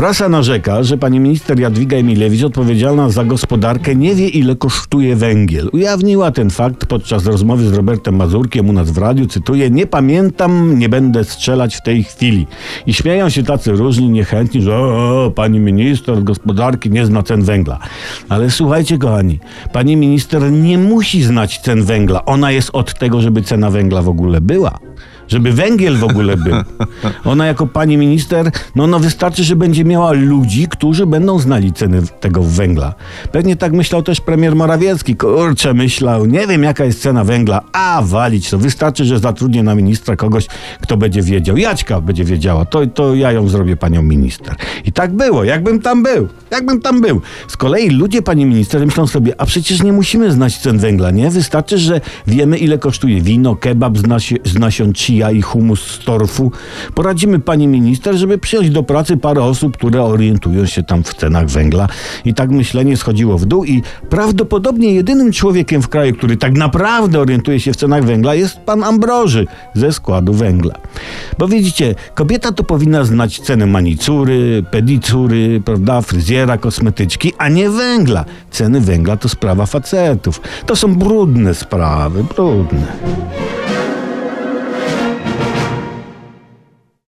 Prasa narzeka, że pani minister Jadwiga Emilewicz, odpowiedzialna za gospodarkę, nie wie ile kosztuje węgiel. Ujawniła ten fakt podczas rozmowy z Robertem Mazurkiem u nas w radiu, cytuję, nie pamiętam, nie będę strzelać w tej chwili. I śmieją się tacy różni, niechętni, że o, o, pani minister gospodarki nie zna cen węgla. Ale słuchajcie kochani, pani minister nie musi znać cen węgla. Ona jest od tego, żeby cena węgla w ogóle była żeby węgiel w ogóle był. Ona jako pani minister, no, no wystarczy, że będzie miała ludzi, którzy będą znali ceny tego węgla. Pewnie tak myślał też premier Morawiecki. Kurczę, myślał, nie wiem jaka jest cena węgla, a walić to. Wystarczy, że zatrudnię na ministra kogoś, kto będzie wiedział. Jaćka będzie wiedziała, to, to ja ją zrobię panią minister. I tak było, jakbym tam był, jakbym tam był. Z kolei ludzie pani minister myślą sobie, a przecież nie musimy znać cen węgla, nie? Wystarczy, że wiemy ile kosztuje wino, kebab z, nasi, z nasion chia, i humus z torfu. Poradzimy pani minister, żeby przyjąć do pracy parę osób, które orientują się tam w cenach węgla. I tak myślenie schodziło w dół i prawdopodobnie jedynym człowiekiem w kraju, który tak naprawdę orientuje się w cenach węgla jest pan Ambroży ze składu węgla. Bo widzicie, kobieta to powinna znać cenę manicury, pedicury, prawda, fryzjera, kosmetyczki, a nie węgla. Ceny węgla to sprawa facetów. To są brudne sprawy, brudne.